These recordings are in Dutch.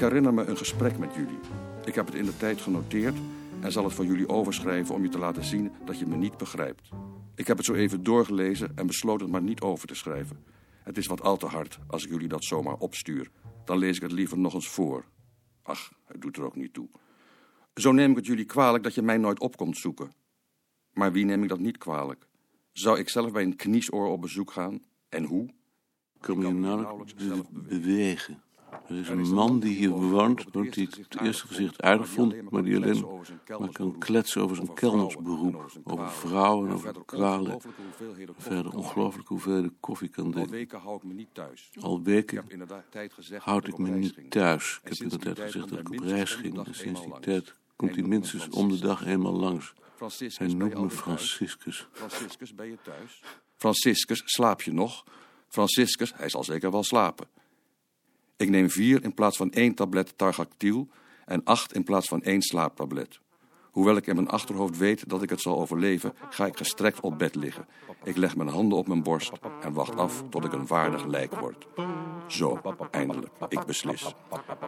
Ik herinner me een gesprek met jullie. Ik heb het in de tijd genoteerd en zal het voor jullie overschrijven om je te laten zien dat je me niet begrijpt. Ik heb het zo even doorgelezen en besloot het maar niet over te schrijven. Het is wat al te hard als ik jullie dat zomaar opstuur. Dan lees ik het liever nog eens voor. Ach, het doet er ook niet toe. Zo neem ik het jullie kwalijk dat je mij nooit op komt zoeken. Maar wie neem ik dat niet kwalijk? Zou ik zelf bij een kniesoor op bezoek gaan? En hoe? Kan kan me nauwelijks be- bewegen. Er is een man die hier woont, woont die het eerste gezicht aardig vond, maar die alleen maar kan kletsen over zijn kelnersberoep, over vrouwen, over kwalen, verder ongelooflijke hoeveelheden koffie kan Al drinken. weken hou ik me niet thuis. Al weken houd ik me niet thuis. Ik heb inderdaad gezegd dat ik op reis ging. En sinds die tijd komt hij minstens om de dag eenmaal langs. Hij noemt me? Franciscus. Franciscus, ben je thuis? Franciscus, slaap je nog? Franciscus, hij zal zeker wel slapen. Ik neem vier in plaats van één tablet targactyl en acht in plaats van één slaaptablet. Hoewel ik in mijn achterhoofd weet dat ik het zal overleven, ga ik gestrekt op bed liggen. Ik leg mijn handen op mijn borst en wacht af tot ik een waardig lijk word. Zo, eindelijk, ik beslis.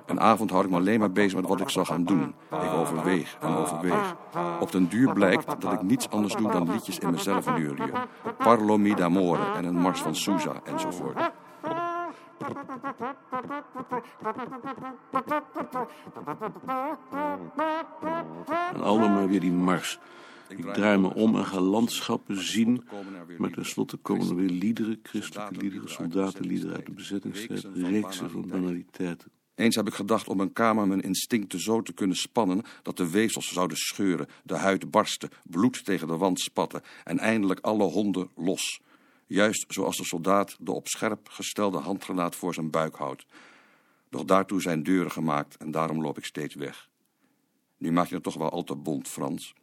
Een avond houd ik me alleen maar bezig met wat ik zal gaan doen. Ik overweeg en overweeg. Op den duur blijkt dat ik niets anders doe dan liedjes in mezelf neurien. Parlo mi d'amore en een mars van Sousa enzovoort. En allemaal maar weer die mars. Ik draai me om en ga landschappen zien. Maar tenslotte komen er weer liederen, christelijke liederen, soldatenliederen uit de bezettingstijd. Reeksen van banaliteiten. Eens heb ik gedacht om mijn kamer mijn instincten zo te kunnen spannen dat de weefsels zouden scheuren, de huid barsten, bloed tegen de wand spatten en eindelijk alle honden los. Juist zoals de soldaat de op scherp gestelde handgranaat voor zijn buik houdt. Doch daartoe zijn deuren gemaakt en daarom loop ik steeds weg. Nu maak je het toch wel al te bond, Frans.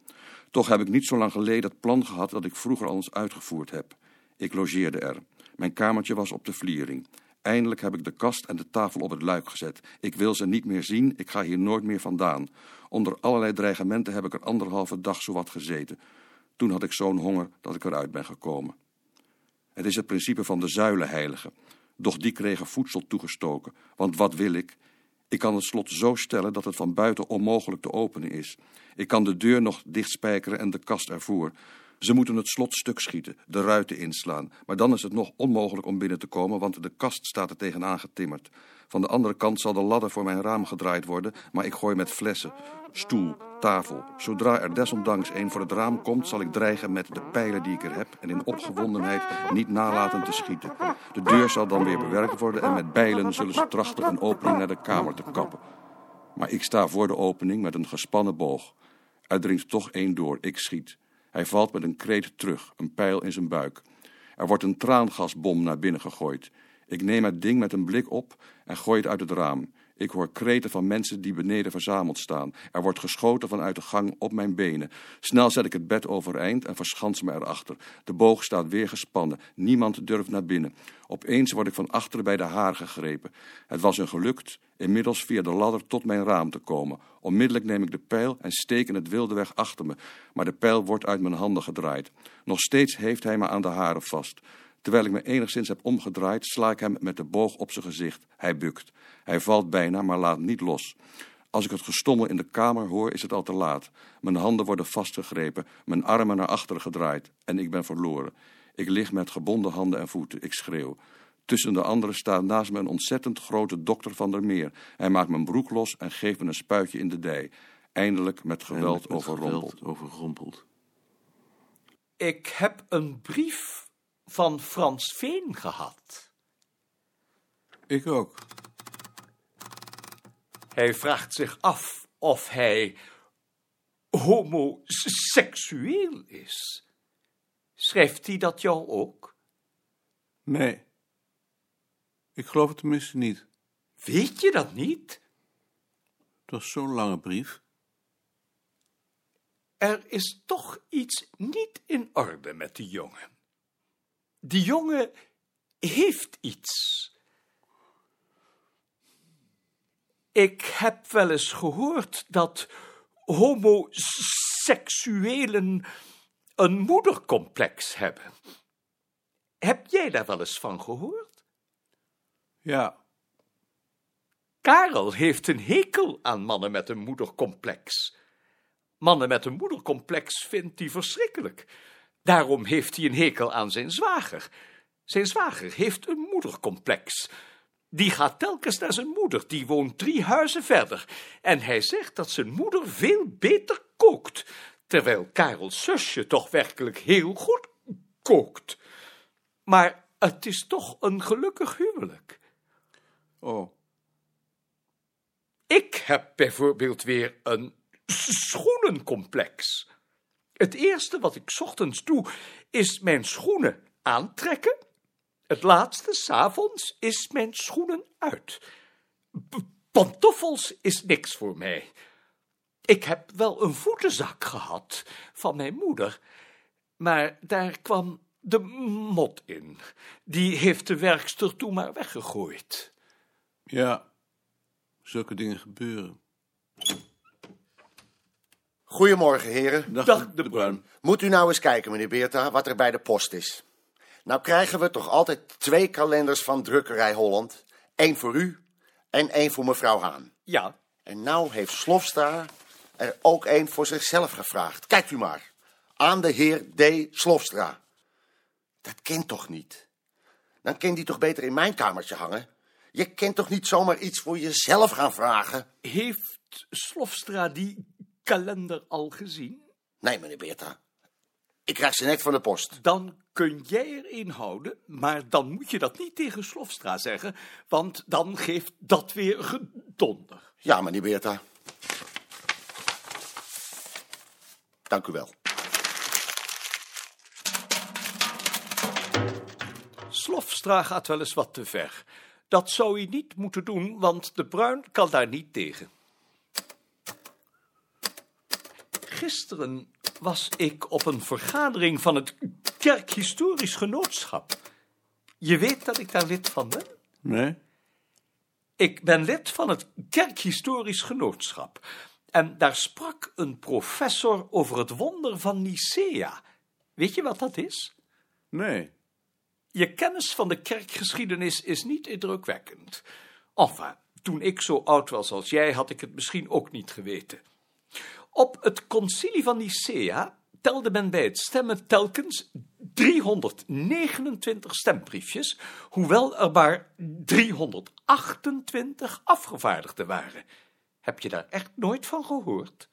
Toch heb ik niet zo lang geleden het plan gehad dat ik vroeger al eens uitgevoerd heb. Ik logeerde er. Mijn kamertje was op de vliering. Eindelijk heb ik de kast en de tafel op het luik gezet. Ik wil ze niet meer zien, ik ga hier nooit meer vandaan. Onder allerlei dreigementen heb ik er anderhalve dag zowat gezeten. Toen had ik zo'n honger dat ik eruit ben gekomen. Het is het principe van de zuilenheiligen. Doch die kregen voedsel toegestoken. Want wat wil ik? Ik kan het slot zo stellen dat het van buiten onmogelijk te openen is. Ik kan de deur nog dichtspijkeren en de kast ervoor. Ze moeten het slot stuk schieten, de ruiten inslaan. Maar dan is het nog onmogelijk om binnen te komen, want de kast staat er tegenaan getimmerd. Van de andere kant zal de ladder voor mijn raam gedraaid worden, maar ik gooi met flessen, stoel, tafel. Zodra er desondanks een voor het raam komt, zal ik dreigen met de pijlen die ik er heb en in opgewondenheid niet nalaten te schieten. De deur zal dan weer bewerkt worden en met bijlen zullen ze trachten een opening naar de kamer te kappen. Maar ik sta voor de opening met een gespannen boog. Er dringt toch één door, ik schiet. Hij valt met een kreet terug, een pijl in zijn buik. Er wordt een traangasbom naar binnen gegooid. Ik neem het ding met een blik op en gooi het uit het raam. Ik hoor kreten van mensen die beneden verzameld staan. Er wordt geschoten vanuit de gang op mijn benen. Snel zet ik het bed overeind en verschans me erachter. De boog staat weer gespannen. Niemand durft naar binnen. Opeens word ik van achteren bij de haar gegrepen. Het was een gelukt inmiddels via de ladder tot mijn raam te komen. Onmiddellijk neem ik de pijl en steek in het wilde weg achter me. Maar de pijl wordt uit mijn handen gedraaid. Nog steeds heeft hij me aan de haren vast. Terwijl ik me enigszins heb omgedraaid, sla ik hem met de boog op zijn gezicht. Hij bukt. Hij valt bijna, maar laat niet los. Als ik het gestommel in de kamer hoor, is het al te laat. Mijn handen worden vastgegrepen, mijn armen naar achteren gedraaid en ik ben verloren. Ik lig met gebonden handen en voeten. Ik schreeuw. Tussen de anderen staat naast me een ontzettend grote dokter van der Meer. Hij maakt mijn broek los en geeft me een spuitje in de dij. Eindelijk met geweld Eindelijk met overrompeld. geweld overrompeld. Ik heb een brief van Frans Veen gehad. Ik ook. Hij vraagt zich af of hij homoseksueel is. Schrijft hij dat jou ook? Nee. Ik geloof het tenminste niet. Weet je dat niet? Het was zo'n lange brief. Er is toch iets niet in orde met die jongen. Die jongen heeft iets. Ik heb wel eens gehoord dat homoseksuelen een moedercomplex hebben. Heb jij daar wel eens van gehoord? Ja. Karel heeft een hekel aan mannen met een moedercomplex. Mannen met een moedercomplex vindt hij verschrikkelijk. Daarom heeft hij een hekel aan zijn zwager. Zijn zwager heeft een moedercomplex. Die gaat telkens naar zijn moeder, die woont drie huizen verder. En hij zegt dat zijn moeder veel beter kookt, terwijl Karels zusje toch werkelijk heel goed kookt. Maar het is toch een gelukkig huwelijk. Oh, Ik heb bijvoorbeeld weer een schoenencomplex. Het eerste wat ik ochtends doe, is mijn schoenen aantrekken. Het laatste, 's avonds, is mijn schoenen uit. Pantoffels is niks voor mij. Ik heb wel een voetenzak gehad van mijn moeder, maar daar kwam de mot in. Die heeft de werkster toen maar weggegooid. ja. Zulke dingen gebeuren. Goedemorgen, heren. Dag, Dag, de Bruin. Moet u nou eens kijken, meneer Beerta, wat er bij de post is. Nou krijgen we toch altijd twee kalenders van Drukkerij Holland. Eén voor u en één voor mevrouw Haan. Ja, En nou heeft Slofstra er ook één voor zichzelf gevraagd. Kijkt u maar. Aan de heer D. Slofstra. Dat kent toch niet? Dan kan die toch beter in mijn kamertje hangen? Je kent toch niet zomaar iets voor jezelf gaan vragen? heeft Slofstra die kalender al gezien? Nee, meneer Beerta. Ik krijg ze net van de post. Dan kun jij er een houden, maar dan moet je dat niet tegen Slofstra zeggen, want dan geeft dat weer gedonder. Ja, meneer Beerta. Dank u wel. Slofstra gaat wel eens wat te ver. Dat zou hij niet moeten doen, want de Bruin kan daar niet tegen. Gisteren was ik op een vergadering van het Kerkhistorisch Genootschap. Je weet dat ik daar lid van ben? Nee? Ik ben lid van het Kerkhistorisch Genootschap. En daar sprak een professor over het wonder van Nicea. Weet je wat dat is? Nee. Je kennis van de kerkgeschiedenis is niet indrukwekkend. Enfin, toen ik zo oud was als jij, had ik het misschien ook niet geweten. Op het concilie van Nicea telde men bij het stemmen telkens 329 stembriefjes, hoewel er maar 328 afgevaardigden waren. Heb je daar echt nooit van gehoord?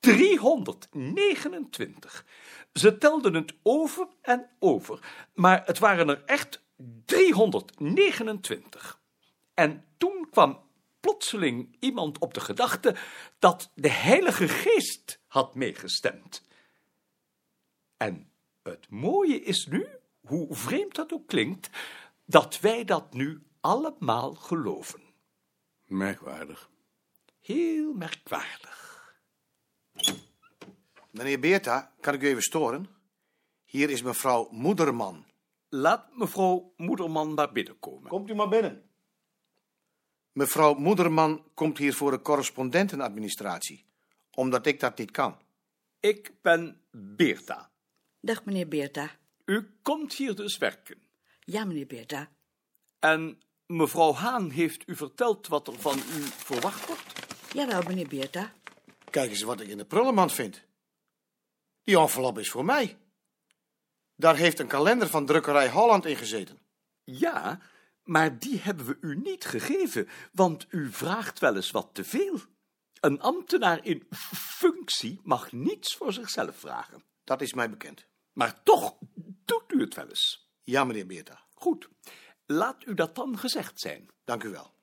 329. Ze telden het over en over, maar het waren er echt 329. En toen kwam plotseling iemand op de gedachte dat de Heilige Geest had meegestemd. En het mooie is nu, hoe vreemd dat ook klinkt, dat wij dat nu allemaal geloven. Merkwaardig. Heel merkwaardig. Meneer Beerta, kan ik u even storen? Hier is mevrouw Moederman. Laat mevrouw Moederman maar binnenkomen. Komt u maar binnen. Mevrouw Moederman komt hier voor de correspondentenadministratie, omdat ik dat niet kan. Ik ben Beerta. Dag meneer Beerta. U komt hier dus werken. Ja, meneer Beerta. En mevrouw Haan heeft u verteld wat er van u verwacht wordt? Jawel, meneer Beerta. Kijk eens wat ik in de prullenmand vind. Die envelop is voor mij. Daar heeft een kalender van drukkerij Holland in gezeten. Ja, maar die hebben we u niet gegeven, want u vraagt wel eens wat te veel. Een ambtenaar in functie mag niets voor zichzelf vragen. Dat is mij bekend. Maar toch doet u het wel eens. Ja, meneer Beerta. Goed, laat u dat dan gezegd zijn. Dank u wel.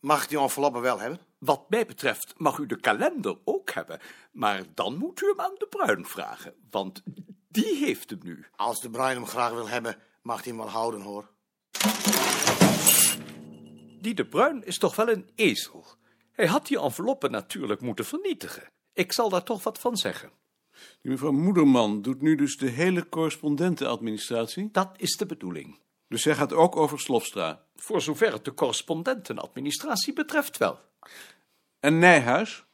Mag ik die enveloppe wel hebben? Wat mij betreft mag u de kalender ook hebben, maar dan moet u hem aan de Bruin vragen, want die heeft hem nu. Als de Bruin hem graag wil hebben, mag hij hem wel houden, hoor. Die de Bruin is toch wel een ezel. Hij had die enveloppen natuurlijk moeten vernietigen. Ik zal daar toch wat van zeggen. Die mevrouw Moederman doet nu dus de hele correspondentenadministratie. Dat is de bedoeling. Dus zij gaat ook over Slofstra. Voor zover het de correspondentenadministratie betreft wel. En Nijhuis?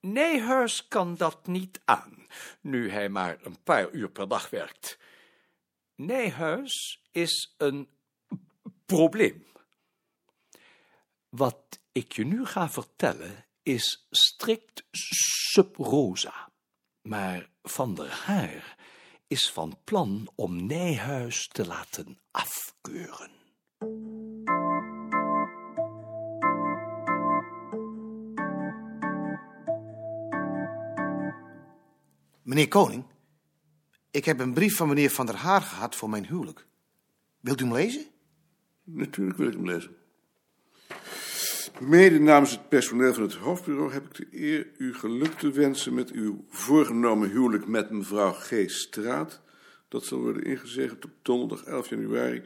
Nijhuis kan dat niet aan, nu hij maar een paar uur per dag werkt. Nijhuis is een probleem. Wat ik je nu ga vertellen is strikt sub rosa. Maar Van der Haar is van plan om Nijhuis te laten afkeuren. Meneer Koning, ik heb een brief van meneer Van der Haar gehad voor mijn huwelijk. Wilt u hem lezen? Natuurlijk wil ik hem lezen. Mede namens het personeel van het hoofdbureau heb ik de eer u geluk te wensen met uw voorgenomen huwelijk met mevrouw G. Straat. Dat zal worden ingezegend op donderdag 11 januari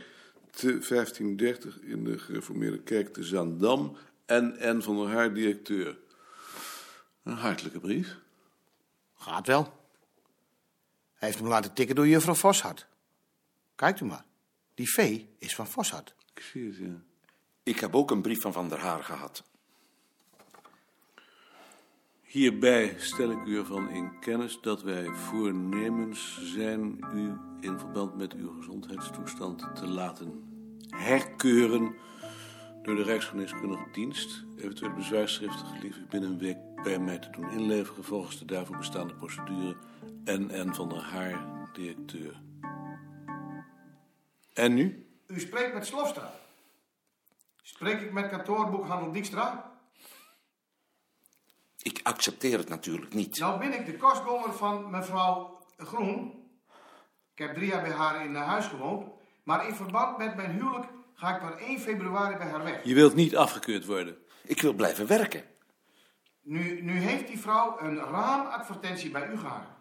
te 1530 in de gereformeerde kerk te Zaandam en N. van der Haar, directeur. Een hartelijke brief. Gaat wel. Hij heeft hem laten tikken door juffrouw Voshart. Kijkt u maar. Die V is van Voshart. Ik zie het, ja. Ik heb ook een brief van Van der Haar gehad. Hierbij stel ik u ervan in kennis dat wij voornemens zijn u in verband met uw gezondheidstoestand te laten herkeuren door de Rijksgeneeskundige Dienst. Eventueel bezwaarschriften gelief u binnen een week bij mij te doen inleveren volgens de daarvoor bestaande procedure en N van der Haar, directeur. En nu? U spreekt met Slofstra. Spreek ik met kantoorboekhandel Dijkstra? Ik accepteer het natuurlijk niet. Nou ben ik de kostgonder van mevrouw Groen. Ik heb drie jaar bij haar in huis gewoond. Maar in verband met mijn huwelijk ga ik per 1 februari bij haar weg. Je wilt niet afgekeurd worden. Ik wil blijven werken. Nu, nu heeft die vrouw een raamadvertentie bij u gehangen.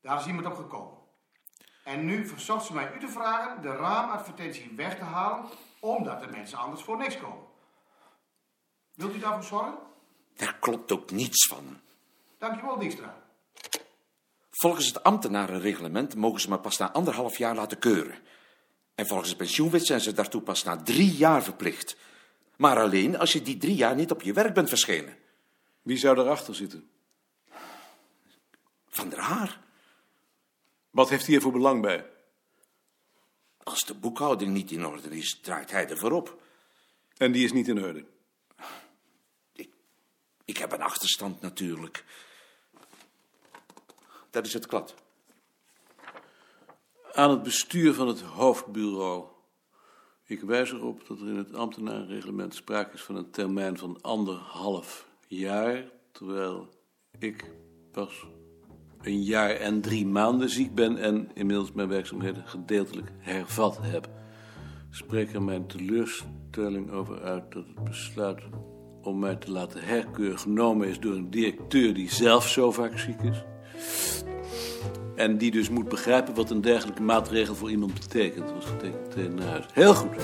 Daar is iemand op gekomen. En nu verzocht ze mij u te vragen de raamadvertentie weg te halen, omdat de mensen anders voor niks komen. Wilt u daarvoor zorgen? Daar klopt ook niets van. Dankjewel, Dijkstra. Volgens het ambtenarenreglement mogen ze me pas na anderhalf jaar laten keuren. En volgens de pensioenwet zijn ze daartoe pas na drie jaar verplicht. Maar alleen als je die drie jaar niet op je werk bent verschenen. Wie zou erachter zitten? Van der Haar. Wat heeft hij er voor belang bij? Als de boekhouding niet in orde is, draait hij ervoor op. En die is niet in orde. Ik heb een achterstand natuurlijk. Dat is het klad. Aan het bestuur van het hoofdbureau. Ik wijs erop dat er in het ambtenarenreglement sprake is van een termijn van anderhalf jaar, terwijl ik pas een jaar en drie maanden ziek ben en inmiddels mijn werkzaamheden gedeeltelijk hervat heb. Spreek er mijn teleurstelling over uit dat het besluit om mij te laten herkeuren genomen is door een directeur die zelf zo vaak ziek is. En die dus moet begrijpen wat een dergelijke maatregel voor iemand betekent. Dat was getekend tegen naar huis. Heel goed.